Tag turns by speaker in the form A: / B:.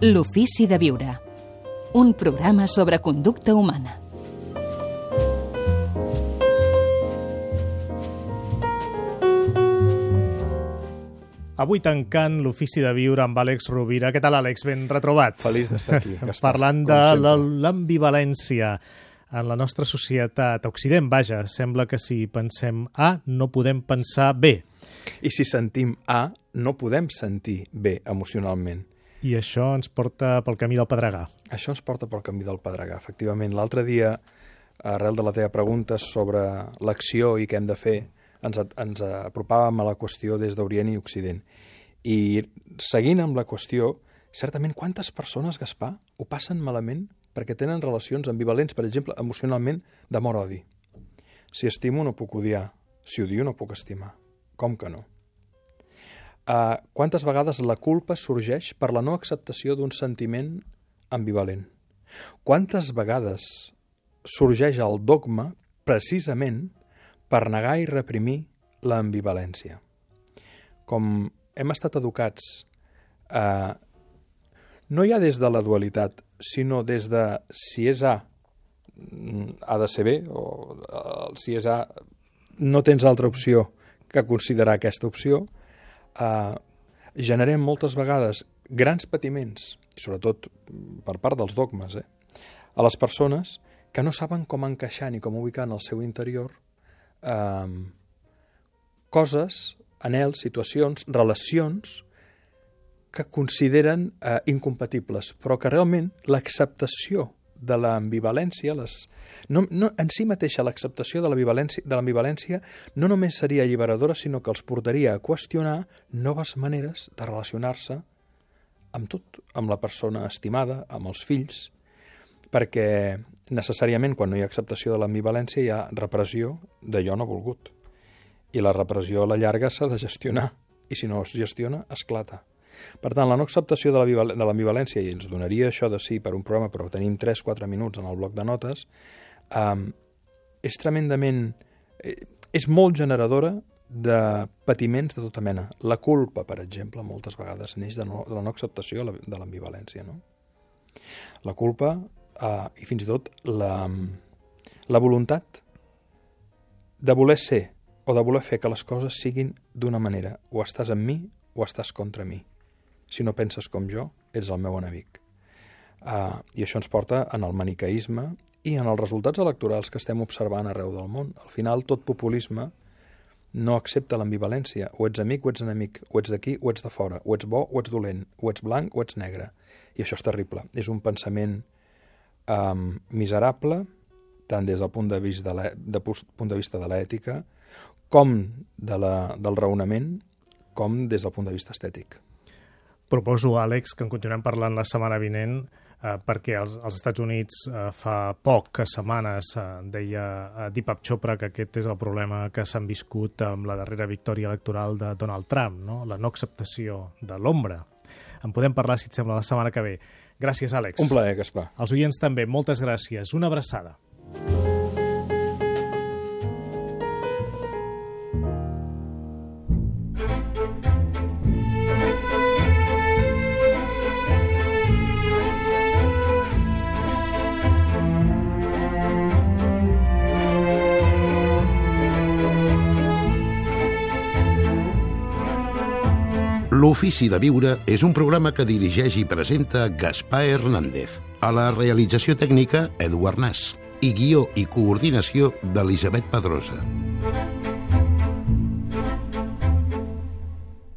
A: L'ofici de viure. Un programa sobre conducta humana.
B: Avui tancant l'ofici de viure amb Àlex Rovira. Què tal, Àlex? Ben retrobat.
C: Feliç d'estar aquí, Gaspar,
B: Parlant de l'ambivalència en la nostra societat. A Occident, vaja, sembla que si pensem A, no podem pensar B.
C: I si sentim A, no podem sentir B emocionalment.
B: I això ens porta pel camí del Pedregà.
C: Això ens porta pel camí del Pedregà. Efectivament, l'altre dia, arrel de la teva pregunta sobre l'acció i què hem de fer, ens, ens apropàvem a la qüestió des d'Orient i Occident. I seguint amb la qüestió, certament quantes persones, Gaspar, ho passen malament perquè tenen relacions ambivalents, per exemple, emocionalment, d'amor-odi. Si estimo no puc odiar, si odio no puc estimar. Com que no? Uh, quantes vegades la culpa sorgeix per la no acceptació d'un sentiment ambivalent? Quantes vegades sorgeix el dogma precisament per negar i reprimir l'ambivalència? Com hem estat educats, eh, no ja des de la dualitat, sinó des de si és A, mm, ha de ser B, o eh, si és A, no tens altra opció que considerar aquesta opció, eh, generem moltes vegades grans patiments, sobretot per part dels dogmes, eh, a les persones que no saben com encaixar ni com ubicar en el seu interior eh, coses, anels, situacions, relacions que consideren eh, incompatibles, però que realment l'acceptació de l'ambivalència, les... no, no, en si mateixa l'acceptació de l'ambivalència no només seria alliberadora, sinó que els portaria a qüestionar noves maneres de relacionar-se amb tot, amb la persona estimada, amb els fills, perquè necessàriament quan no hi ha acceptació de l'ambivalència hi ha repressió d'allò no volgut. I la repressió a la llarga s'ha de gestionar, i si no es gestiona, esclata. Per tant, la no acceptació de l'ambival- de l'ambivalència, i ens donaria això de sí per un programa, però tenim 3-4 minuts en el bloc de notes, um, és tremendament... eh, és molt generadora de patiments de tota mena. La culpa, per exemple, moltes vegades neix de, no, de la no acceptació de l'ambivalència, no? La culpa eh, i fins i tot la, la voluntat de voler ser o de voler fer que les coses siguin d'una manera. O estàs amb mi o estàs contra mi. Si no penses com jo, ets el meu enemic. Uh, I això ens porta en el manicaïsme i en els resultats electorals que estem observant arreu del món. Al final, tot populisme no accepta l'ambivalència. O ets amic o ets enemic, o ets d'aquí o ets de fora, o ets bo o ets dolent, o ets blanc o ets negre. I això és terrible. És un pensament um, miserable, tant des del punt de vista de, la, de punt de vista de l'ètica, com de la, del raonament, com des del punt de vista estètic.
B: Proposo, Àlex, que en continuem parlant la setmana vinent, eh, perquè als, als Estats Units eh, fa poques setmanes eh, deia eh, Deepak Chopra que aquest és el problema que s'han viscut amb la darrera victòria electoral de Donald Trump, no? la no acceptació de l'ombra. En podem parlar, si et sembla, la setmana que ve. Gràcies, Àlex.
C: Un plaer, Gaspar.
B: Els oients també, moltes gràcies. Una abraçada.
D: L'Ofici de Viure és un programa que dirigeix i presenta Gaspar Hernández. A la realització tècnica, Eduard Nas. I guió i coordinació d'Elisabet Pedrosa.